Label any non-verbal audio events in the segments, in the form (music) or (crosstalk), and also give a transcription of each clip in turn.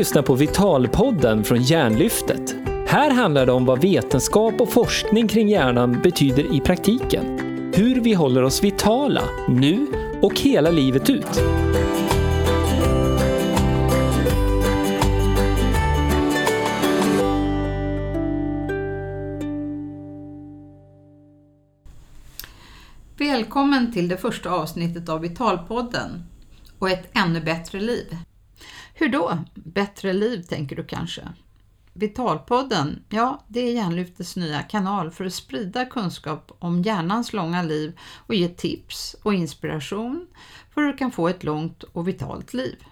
lyssnar på Vitalpodden från Hjärnlyftet. Här handlar det om vad vetenskap och forskning kring hjärnan betyder i praktiken. Hur vi håller oss vitala, nu och hela livet ut. Välkommen till det första avsnittet av Vitalpodden och ett ännu bättre liv. Hur då? Bättre liv tänker du kanske? Vitalpodden, ja det är Hjärnlyftets nya kanal för att sprida kunskap om hjärnans långa liv och ge tips och inspiration för hur du kan få ett långt och vitalt liv.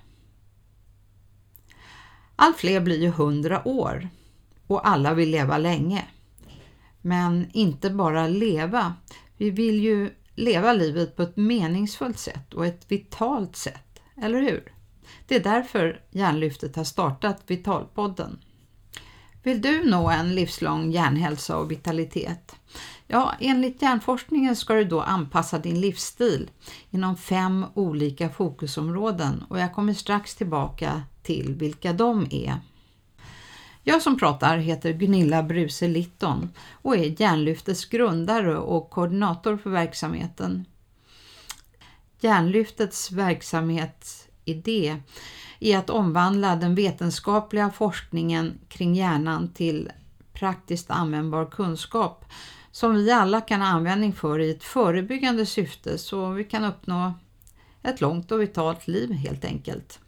Allt fler blir ju 100 år och alla vill leva länge. Men inte bara leva, vi vill ju leva livet på ett meningsfullt sätt och ett vitalt sätt, eller hur? Det är därför Hjärnlyftet har startat Vitalpodden. Vill du nå en livslång hjärnhälsa och vitalitet? Ja, enligt hjärnforskningen ska du då anpassa din livsstil inom fem olika fokusområden och jag kommer strax tillbaka till vilka de är. Jag som pratar heter Gunilla Bruse Litton och är Hjärnlyftets grundare och koordinator för verksamheten. Hjärnlyftets idé är att omvandla den vetenskapliga forskningen kring hjärnan till praktiskt användbar kunskap som vi alla kan ha användning för i ett förebyggande syfte så vi kan uppnå ett långt och vitalt liv helt enkelt.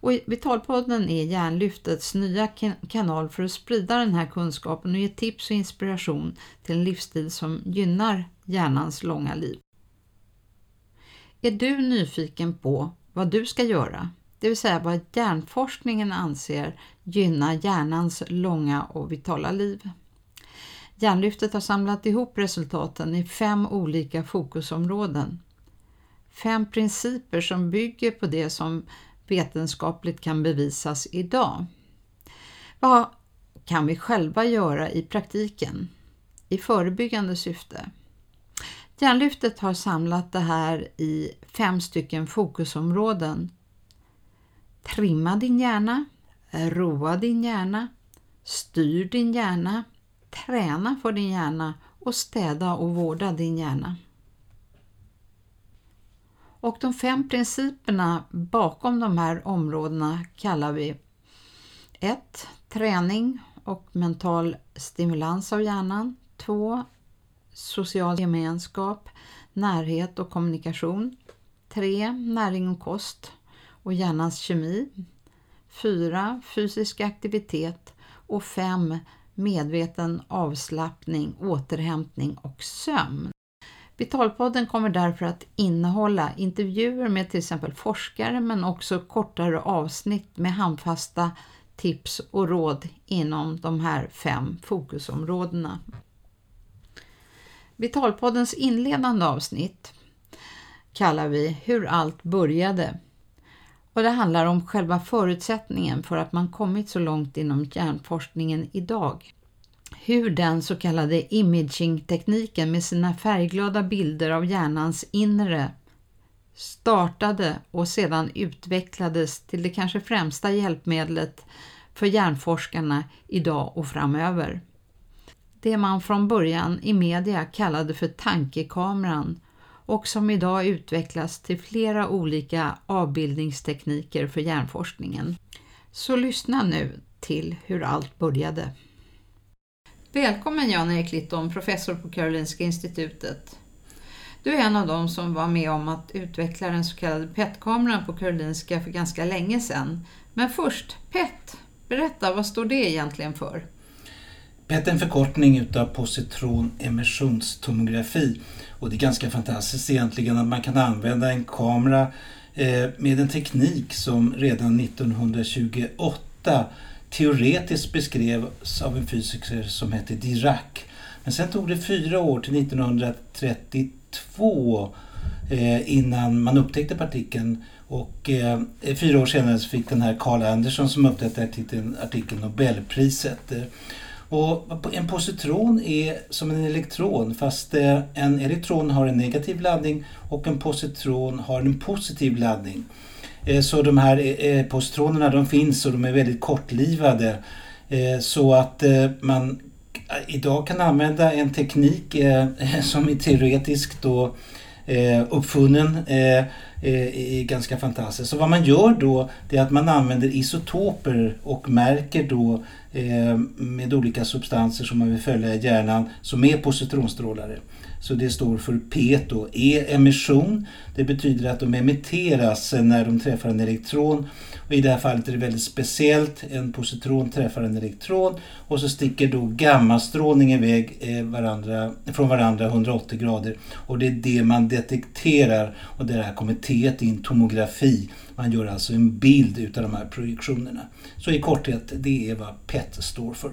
Och Vitalpodden är Hjärnlyftets nya kanal för att sprida den här kunskapen och ge tips och inspiration till en livsstil som gynnar hjärnans långa liv. Är du nyfiken på vad du ska göra, det vill säga vad hjärnforskningen anser gynnar hjärnans långa och vitala liv? Hjärnlyftet har samlat ihop resultaten i fem olika fokusområden. Fem principer som bygger på det som vetenskapligt kan bevisas idag. Vad kan vi själva göra i praktiken i förebyggande syfte? Hjärnlyftet har samlat det här i fem stycken fokusområden. Trimma din hjärna, roa din hjärna, styr din hjärna, träna för din hjärna och städa och vårda din hjärna. Och de fem principerna bakom de här områdena kallar vi 1. Träning och mental stimulans av hjärnan. 2. Social gemenskap, närhet och kommunikation. 3. Näring och kost och hjärnans kemi. 4. Fysisk aktivitet och 5. Medveten avslappning, återhämtning och sömn. Vitalpodden kommer därför att innehålla intervjuer med till exempel forskare men också kortare avsnitt med handfasta tips och råd inom de här fem fokusområdena. Vitalpoddens inledande avsnitt kallar vi Hur allt började och det handlar om själva förutsättningen för att man kommit så långt inom hjärnforskningen idag hur den så kallade imaging-tekniken med sina färgglada bilder av hjärnans inre startade och sedan utvecklades till det kanske främsta hjälpmedlet för hjärnforskarna idag och framöver. Det man från början i media kallade för tankekameran och som idag utvecklas till flera olika avbildningstekniker för hjärnforskningen. Så lyssna nu till hur allt började. Välkommen Jan-Erik Litton, professor på Karolinska institutet. Du är en av dem som var med om att utveckla den så kallade PET-kameran på Karolinska för ganska länge sedan. Men först, PET, berätta vad står det egentligen för? PET är en förkortning utav positronemissionstomografi. och det är ganska fantastiskt egentligen att man kan använda en kamera eh, med en teknik som redan 1928 teoretiskt beskrevs av en fysiker som hette Dirac. Men sen tog det fyra år till 1932 eh, innan man upptäckte partikeln och eh, fyra år senare fick den här Carl Anderson som upptäckte artikeln Nobelpriset. Och en positron är som en elektron fast eh, en elektron har en negativ laddning och en positron har en positiv laddning. Eh, så de här eh, positronerna de finns och de är väldigt kortlivade. Så att man idag kan använda en teknik (laughs) som är teoretisk då Eh, uppfunnen eh, eh, är ganska fantastiskt. Så vad man gör då det är att man använder isotoper och märker då med olika substanser som man vill följa i hjärnan som är positronstrålare. Så det står för P då. E emission. Det betyder att de emitteras när de träffar en elektron. Och I det här fallet är det väldigt speciellt. En positron träffar en elektron och så sticker då gammastrålning iväg eh, varandra, från varandra 180 grader. Och det är det man detekterar och det här kommer T in tomografi. Man gör alltså en bild utav de här projektionerna. Så i korthet, det är vad PET står för.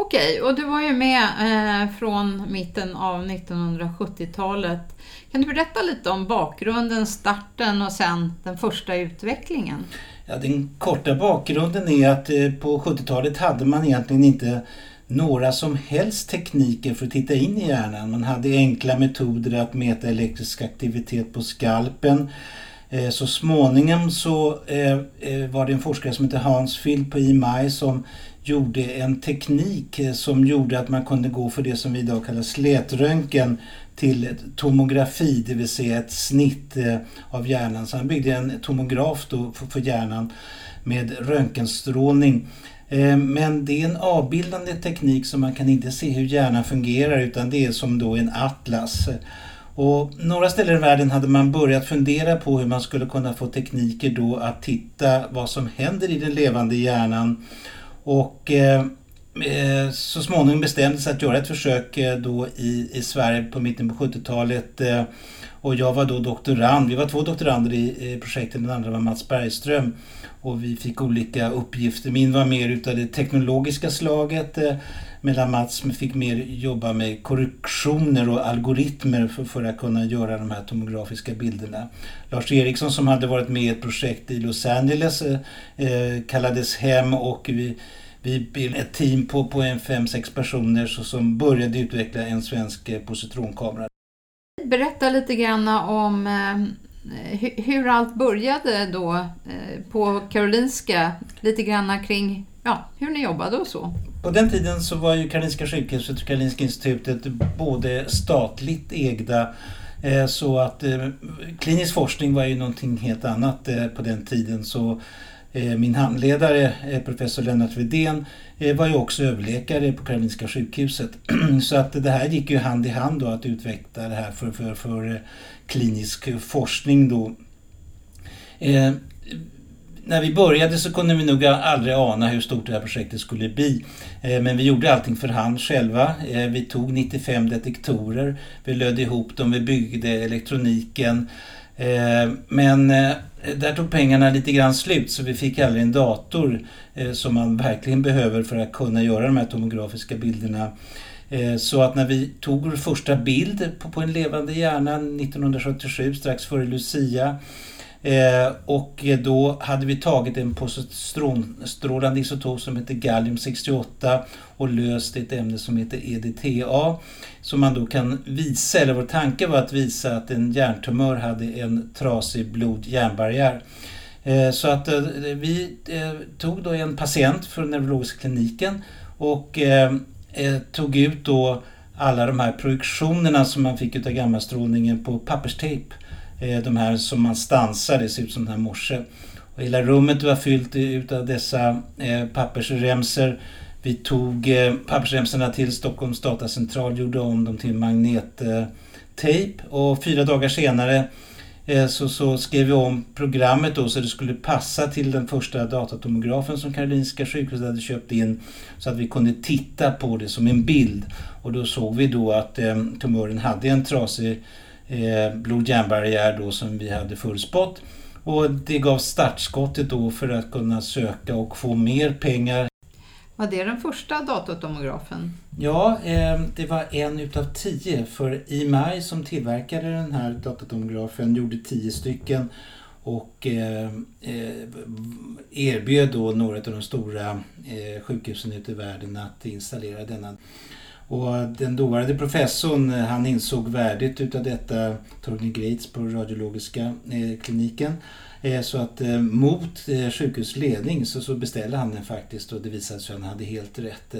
Okej, och du var ju med eh, från mitten av 1970-talet. Kan du berätta lite om bakgrunden, starten och sen den första utvecklingen? Ja, den korta bakgrunden är att eh, på 70-talet hade man egentligen inte några som helst tekniker för att titta in i hjärnan. Man hade enkla metoder att mäta elektrisk aktivitet på skalpen. Eh, så småningom så eh, eh, var det en forskare som hette Hans Field på IMI som gjorde en teknik som gjorde att man kunde gå för det som vi idag kallar slätröntgen till tomografi, det vill säga ett snitt av hjärnan. Så han byggde en tomograf då för hjärnan med röntgenstrålning. Men det är en avbildande teknik så man kan inte se hur hjärnan fungerar utan det är som då en atlas. Och några ställen i världen hade man börjat fundera på hur man skulle kunna få tekniker då att titta vad som händer i den levande hjärnan och eh, eh så småningom bestämdes att göra ett försök eh, då i, i Sverige på mitten på 70-talet. Och jag var då doktorand. Vi var två doktorander i, projektet, den andra var Mats Bergström. Och vi fick olika uppgifter. Min var mer utav det teknologiska slaget eh, medan Mats fick mer jobba med korrektioner och algoritmer för, för att kunna göra de här tomografiska bilderna. Lars Eriksson som hade varit med i ett projekt i Los Angeles eh, eh kallades hem och vi, vi bildade ett team på, på en fem sex personer så, som började utveckla en svensk eh, positronkamera. Berätta lite grann om eh, hur allt började då eh, på Karolinska, lite grann kring ja, hur ni jobbade och så. På den tiden så var ju Karolinska sjukhuset och Karolinska institutet både statligt ägda eh, så att klinisk forskning var ju någonting helt annat på den tiden. Så Eh, min handledare, eh, professor Lennart Widén, eh, var ju också överläkare på Karolinska sjukhuset. (clears throat) Så att det här gick ju hand i hand då att utveckla det här för, för, för klinisk forskning då när vi började så kunde vi nog aldrig ana hur stort det här projektet skulle bli. Men vi gjorde allting för hand själva. Vi tog 95 detektorer, vi lödde ihop dem, vi byggde elektroniken. Eh, men eh, där tog pengarna lite grann slut så vi fick aldrig en dator eh, som man verkligen behöver för att kunna göra de här tomografiska bilderna. Så att när vi tog vår första bild på en levande hjärna 1977 strax före Lucia Eh, och då hade vi tagit en positronstrålande isotop som heter gallium-68 och löst ett ämne som heter EDTA. Som man då kan visa, eller vår tanke var att visa att en hjärntumör hade en trasig blod-hjärnbarriär. Eh, så att eh, vi eh, tog då en patient från neurologiska kliniken och eh, eh, tog ut då alla de här projektionerna som man fick av gammastrålningen på papperstejp. Eh, de här som man stansar, det ser ut som den här morse. Och hela rummet var fyllt utav dessa eh, pappersremser. Vi tog eh, pappersremsorna till Stockholms datacentral, gjorde om dem till magnettejp och fyra dagar senare så, så skrev vi om programmet då så det skulle passa till den första datatomografen som Karolinska sjukhuset hade köpt in så att vi kunde titta på det som en bild. Och då såg vi då att eh, tumören hade en trasig eh, blod-hjärnbarriär då som vi hade förutspått. Och det gav startskottet då för att kunna söka och få mer pengar. Var det den första datatomografen? Ja, eh, det var en utav tio för IMI som tillverkade den här datatomografen gjorde tio stycken och eh, erbjöd då några av de stora sjukhusen ute i världen att installera denna och den dåvarande professorn eh, han insåg värdet utav detta, Torgny Greitz på radiologiska eh, kliniken. Eh, så att mot sjukhusledning så, så beställde han den faktiskt och det visade sig att han hade helt rätt.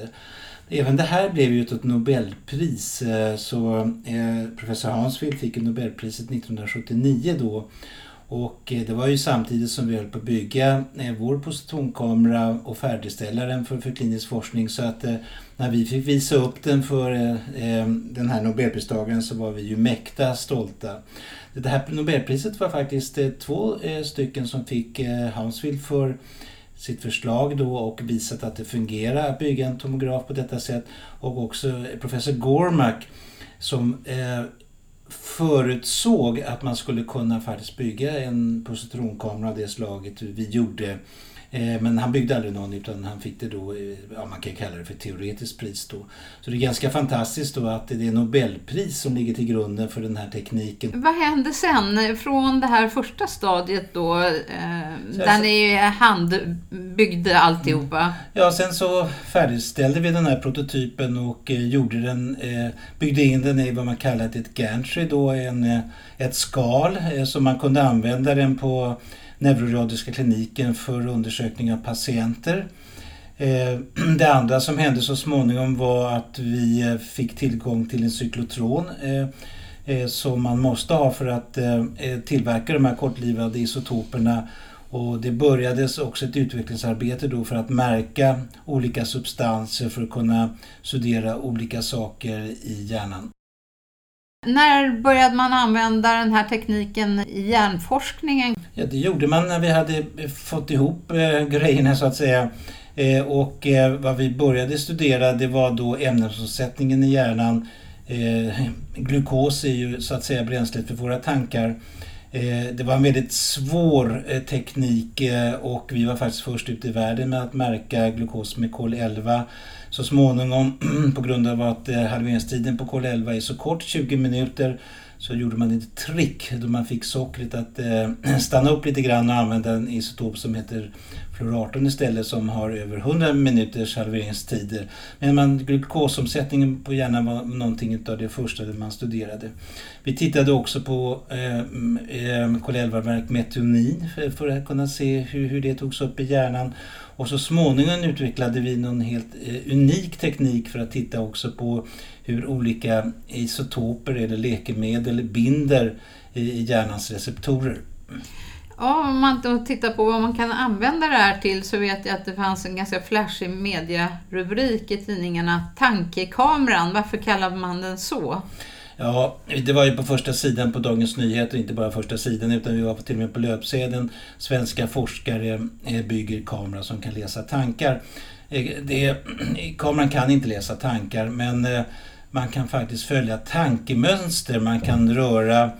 Även det här blev ju ett Nobelpris. Så professor Hansfield fick Nobelpriset 1979 då. Och eh, det var ju samtidigt som vi höll på att bygga eh, vår positronkamera och färdigställa den för, för klinisk forskning. Så att eh, när vi fick visa upp den för den här Nobelpristagaren så var vi ju mäkta stolta. Det här Nobelpriset var faktiskt två stycken som fick eh, Hounsfield för sitt förslag då och visat att det fungerar att bygga en tomograf på detta sätt. Och också professor Gormack som förutsåg att man skulle kunna faktiskt bygga en positronkamera av det slaget vi gjorde men han byggde aldrig någon utan han fick det då, eh, ja man kan kalla det för teoretiskt pris då. Så det är ganska fantastiskt då att det är Nobelpris som ligger till grunden för den här tekniken. Vad hände sen från det här första stadiet då, eh, där ni handbyggde alltihopa? Mm. Ja, sen så färdigställde vi den här prototypen och eh, gjorde den, eh, byggde in den i vad man kallar ett gantry då, en, eh, ett skal så man kunde använda den på neuroradiska kliniken för undersökning av patienter. Eh, (clears throat) det andra som hände så småningom var att vi eh, fick tillgång till en cyklotron eh, som man måste ha för att tillverka de här kortlivade isotoperna. Och det börjades också ett utvecklingsarbete då för att märka olika substanser för att kunna studera olika saker i hjärnan. När började man använda den här tekniken i hjärnforskningen? Ja, det gjorde man när vi hade fått ihop eh, grejerna så att säga. Eh, och eh, vad vi började studera det var då ämnesomsättningen i hjärnan. Eh, glukos är ju så att säga bränslet för våra tankar. Eh, det var en väldigt svår eh, teknik eh, och vi var faktiskt först ut i världen med att märka glukos med kol-11 så småningom (clears throat) på grund av att halveringstiden på kol-11 är så kort, 20 minuter, så gjorde man ett trick då man fick sockret att eh, (clears throat) stanna upp lite grann och använda en isotop som heter fluor-18 istället som har över 100 minuters halveringstider. Men man, glukosomsättningen på hjärnan var någonting av det första man studerade. Vi tittade också på eh, mm, eh, kol-11-verk för, för, att kunna se hur, hur det togs upp i hjärnan. Och så småningom utvecklade vi någon helt eh, unik teknik för att titta också på hur olika isotoper eller läkemedel binder i hjärnans receptorer. Ja, om man då tittar på vad man kan använda det här till så vet jag att det fanns en ganska flashig medierubrik i tidningarna. Tankekameran, varför kallar man den så? Ja, det var ju på första sidan på Dagens Nyheter, inte bara första sidan utan vi var till och med på löpsedeln. Svenska forskare eh, bygger kamera som kan läsa tankar. Eh, det, (clears throat) kameran kan inte läsa tankar men eh, man kan faktiskt följa tankemönster. Man kan röra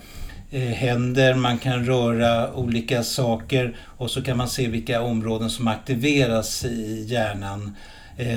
eh, händer, man kan röra olika saker och så kan man se vilka områden som aktiveras i hjärnan.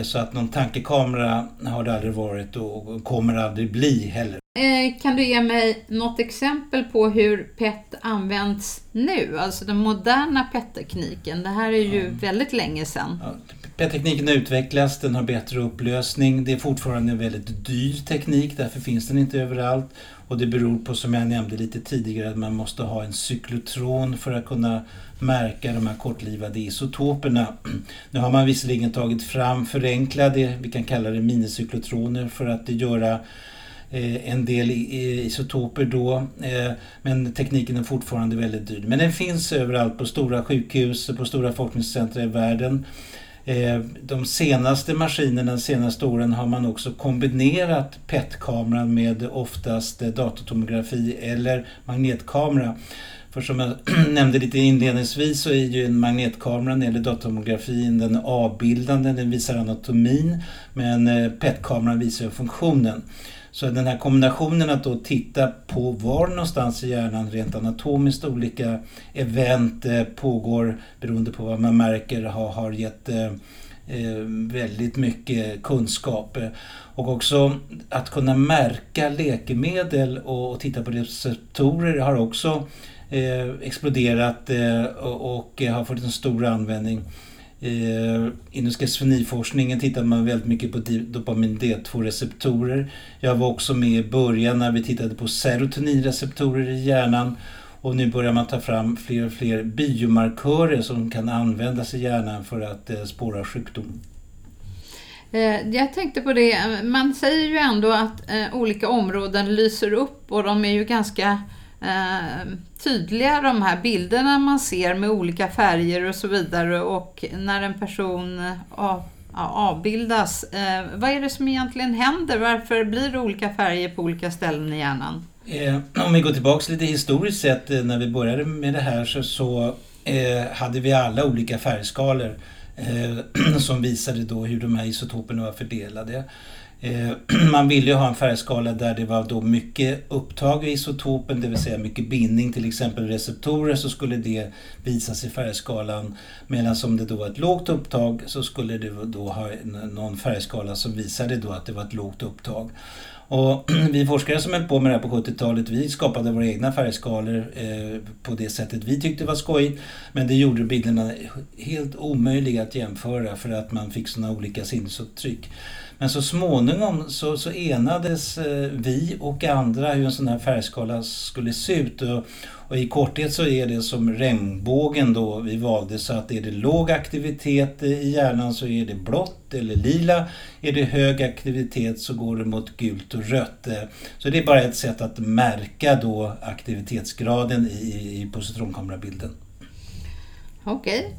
Så att någon tankekamera har det aldrig varit och kommer aldrig bli heller. Eh, kan du ge mig något exempel på hur PET används nu? Alltså den moderna PET-tekniken. Det här är ju mm. väldigt länge sedan. Ja, PET-tekniken utvecklas, den har bättre upplösning. Det är fortfarande en väldigt dyr teknik, därför finns den inte överallt. Och det beror på, som jag nämnde lite tidigare, att man måste ha en cyklotron för att kunna märka de här kortlivade isotoperna. Nu har man visserligen tagit fram förenklade, vi kan kalla det minicyklotroner, för att göra eh, en del isotoper då. Eh, men tekniken är fortfarande väldigt dyr. Men den finns överallt på stora sjukhus och på stora forskningscentra i världen. Eh, de senaste maskinerna, de senaste åren, har man också kombinerat PET-kameran med oftast datortomografi eller magnetkamera. För som jag (clears throat) nämnde lite inledningsvis så är ju en magnetkamera när det gäller datortomografin den avbildande, den visar anatomin, men eh, PET-kameran visar funktionen. Så den här kombinationen att då titta på var någonstans i hjärnan rent anatomiskt olika event eh, pågår beroende på vad man märker har, har gett eh, väldigt mycket kunskap. Och också att kunna märka läkemedel och, titta på receptorer har också Eh, exploderat eh, och, eh, har fått en stor användning. Eh, inom schizofreniforskningen tittar man väldigt mycket på dopamin D2-receptorer. Jag var också med i början när vi tittade på serotoninreceptorer i hjärnan. Och nu börjar man ta fram fler och fler biomarkörer som kan användas i hjärnan för att eh, spåra sjukdom. Eh, jag tänkte på det, man säger ju ändå att olika områden lyser upp och de är ju ganska eh, tydliga de här bilderna man ser med olika färger och så vidare och när en person av, avbildas, eh, vad är det som egentligen händer? Varför blir det olika färger på olika ställen i hjärnan? Eh, om vi går tillbaka lite historiskt sett eh, när vi började med det här så, så eh, hade vi alla olika färgskalor eh, (clears throat) som visade då hur de här isotoperna var fördelade. Eh, (clears throat) man ville ju ha en färgskala där det var då mycket upptag i isotopen, det vill säga mycket bindning, till exempel receptorer, så skulle det visas i färgskalan. Medan om det då var ett lågt upptag så skulle det då ha någon färgskala som visade då att det var ett lågt upptag. Och (clears throat) vi forskare som höll på med det här på 70-talet, vi skapade våra egna färgskalor eh, på det sättet vi tyckte var skoj. Men det gjorde bilderna helt omöjliga att jämföra för att man fick sådana olika sinnesuttryck. Men så småningom så, så enades eh, vi och andra hur en sån här färgskala skulle se ut. Och, och i korthet så är det som regnbågen då vi valde så att är det låg aktivitet i hjärnan så är det blått eller lila. Är det hög aktivitet så går det mot gult och rött. Eh, så det är bara ett sätt att märka då aktivitetsgraden i, i positronkamerabilden. Okej.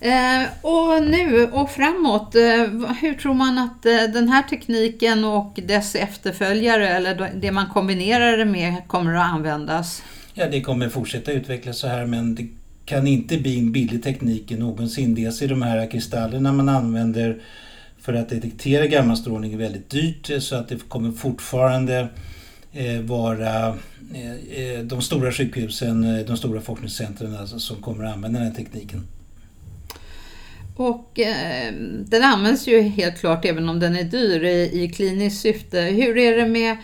Eh, och nu och framåt, eh, hur tror man att eh, den här tekniken och dess efterföljare eller det man kombinerar det med kommer att användas? Ja, det kommer fortsätta utvecklas så här men det kan inte bli en billig teknik någonsin. Dels är de här kristallerna man använder för att detektera gammastrålning är väldigt dyrt så att det kommer fortfarande Eh, vara eh, eh, de stora sjukhusen, de stora forskningscentren alltså, som kommer att använda den här tekniken. Och eh, den används ju helt klart även om den är dyr i, i kliniskt syfte. Hur är det med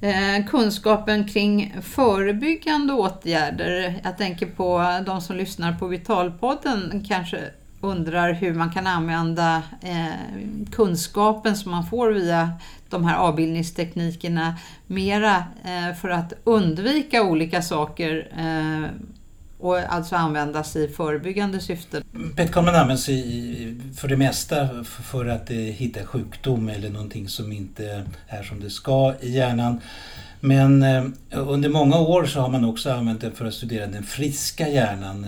eh, kunskapen kring förebyggande åtgärder? Jag tänker på de som lyssnar på Vitalpodden kanske undrar hur man kan använda eh, kunskapen som man får via de här avbildningsteknikerna mera eh, för att undvika olika saker eh, och alltså användas i förebyggande syfte. PET-kameran används i, för det mesta för att eh, hitta sjukdom eller någonting som inte är som det ska i hjärnan. Men under många år så har man också använt den för att studera den friska hjärnan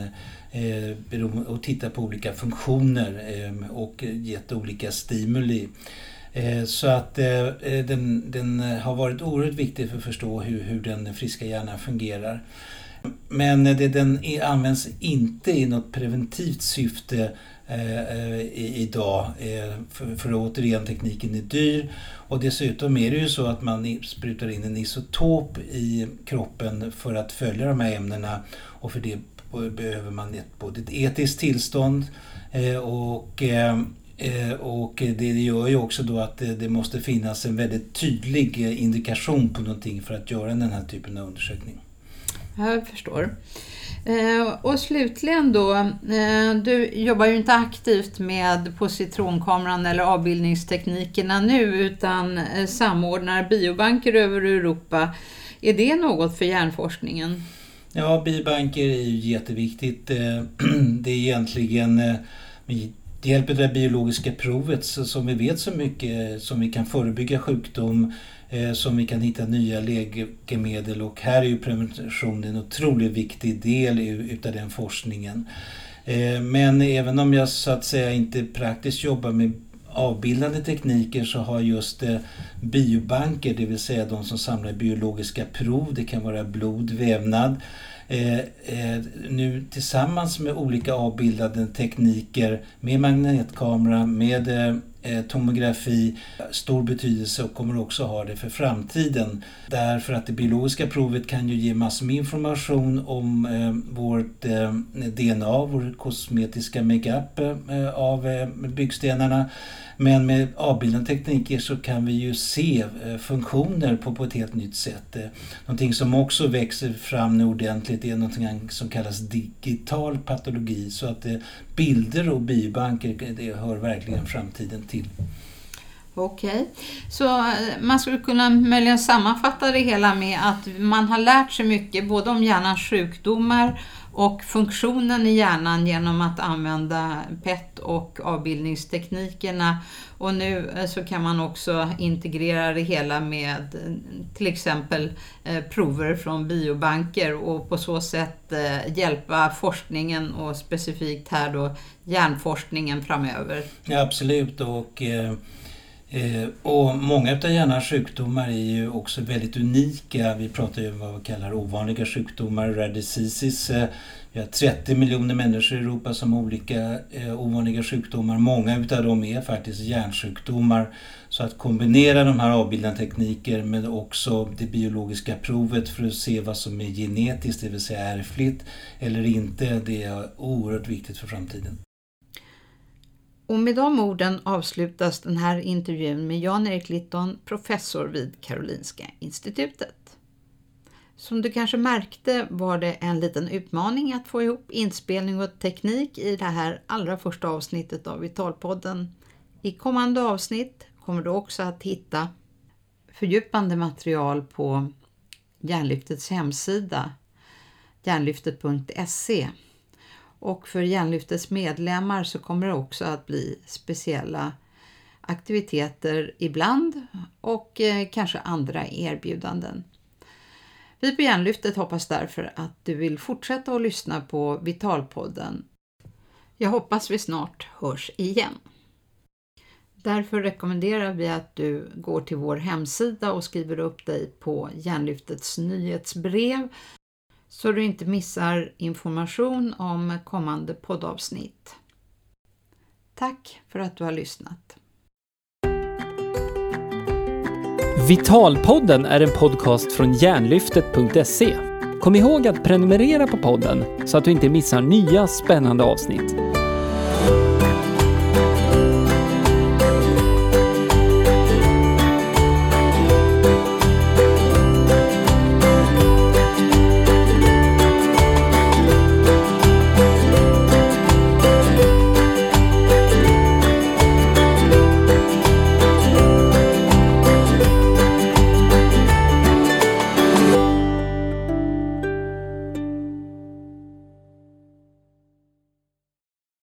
och titta på olika funktioner och gett olika stimuli. Eh, så att eh, eh, den, den, har varit oerhört viktig för att förstå hur, hur den friska hjärnan fungerar. Men det, den används inte i något preventivt syfte eh, idag. För, för återigen, tekniken är dyr. Och dessutom är det ju så att man sprutar in en isotop i kroppen för att följa de här ämnena. Och för det behöver man ett, både ett etiskt tillstånd eh, och eh, och det gör ju också då att det måste finnas en väldigt tydlig indikation på någonting för att göra den här typen av undersökning. Jag förstår. Eh, och slutligen då, eh, du jobbar ju inte aktivt med positronkameran eller avbildningsteknikerna nu utan eh, samordnar biobanker över Europa. Är det något för hjärnforskningen? Ja, biobanker är ju jätteviktigt. (clears throat) Det är egentligen det hjälper det biologiska provet som vi vet så mycket som vi kan förebygga sjukdom eh, som vi kan hitta nya läkemedel och här är ju prevention en otroligt viktig del utav den forskningen. Eh, men även om jag så att säga inte praktiskt jobbar med avbildande tekniker så har just eh, biobanker, det vill säga de som samlar biologiska prov, det kan vara blod, vävnad, Eh, eh, nu tillsammans med olika avbildade tekniker med magnetkamera, med eh, Eh, tomografi stor betydelse och kommer också ha det för framtiden. Därför att det biologiska provet kan ju ge massor med information om eh, vårt eh, DNA, vår kosmetiska makeup eh, av eh, byggstenarna. Men med avbildande tekniker så kan vi ju se eh, funktioner på, på ett helt nytt sätt. Eh, någonting som också växer fram nu ordentligt är någonting som kallas digital patologi. Så att eh, bilder och biobanker, det hör verkligen framtiden till. Okej, okay. så eh, man skulle kunna möjligen sammanfatta det hela med att man har lärt sig mycket både om hjärnans sjukdomar och funktionen i hjärnan genom att använda PET och avbildningsteknikerna. Och nu eh, så kan man också integrera det hela med eh, till exempel eh, prover från biobanker och på så sätt hjälpa forskningen och specifikt här då hjärnforskningen framöver. Ja, absolut och Eh, Eh, och många av hjärnans sjukdomar är ju också väldigt unika. Vi pratar ju om vad vi kallar ovanliga sjukdomar, rare diseases. Eh, vi har 30 miljoner människor i Europa som har olika eh, ovanliga sjukdomar. Många utav dem är faktiskt hjärnsjukdomar. Så att kombinera de här avbildande tekniker med också det biologiska provet för att se vad som är genetiskt, det vill säga ärftligt eller inte, det är oerhört viktigt för framtiden. Och med de orden avslutas den här intervjun med Jan-Erik Litton, professor vid Karolinska institutet. Som du kanske märkte var det en liten utmaning att få ihop inspelning och teknik i det här allra första avsnittet av Vitalpodden. I kommande avsnitt kommer du också att hitta fördjupande material på Hjärnlyftets hemsida hjärnlyftet.se och för Hjärnlyftets medlemmar så kommer det också att bli speciella aktiviteter ibland och eh, kanske andra erbjudanden. Vi på Hjärnlyftet hoppas därför att du vill fortsätta att lyssna på Vitalpodden. Jag hoppas vi snart hörs igen. Därför rekommenderar vi att du går till vår hemsida och skriver upp dig på Hjärnlyftets nyhetsbrev så du inte missar information om kommande poddavsnitt. Tack för att du har lyssnat. Vitalpodden är en podcast från hjärnlyftet.se. Kom ihåg att prenumerera på podden så att du inte missar nya spännande avsnitt.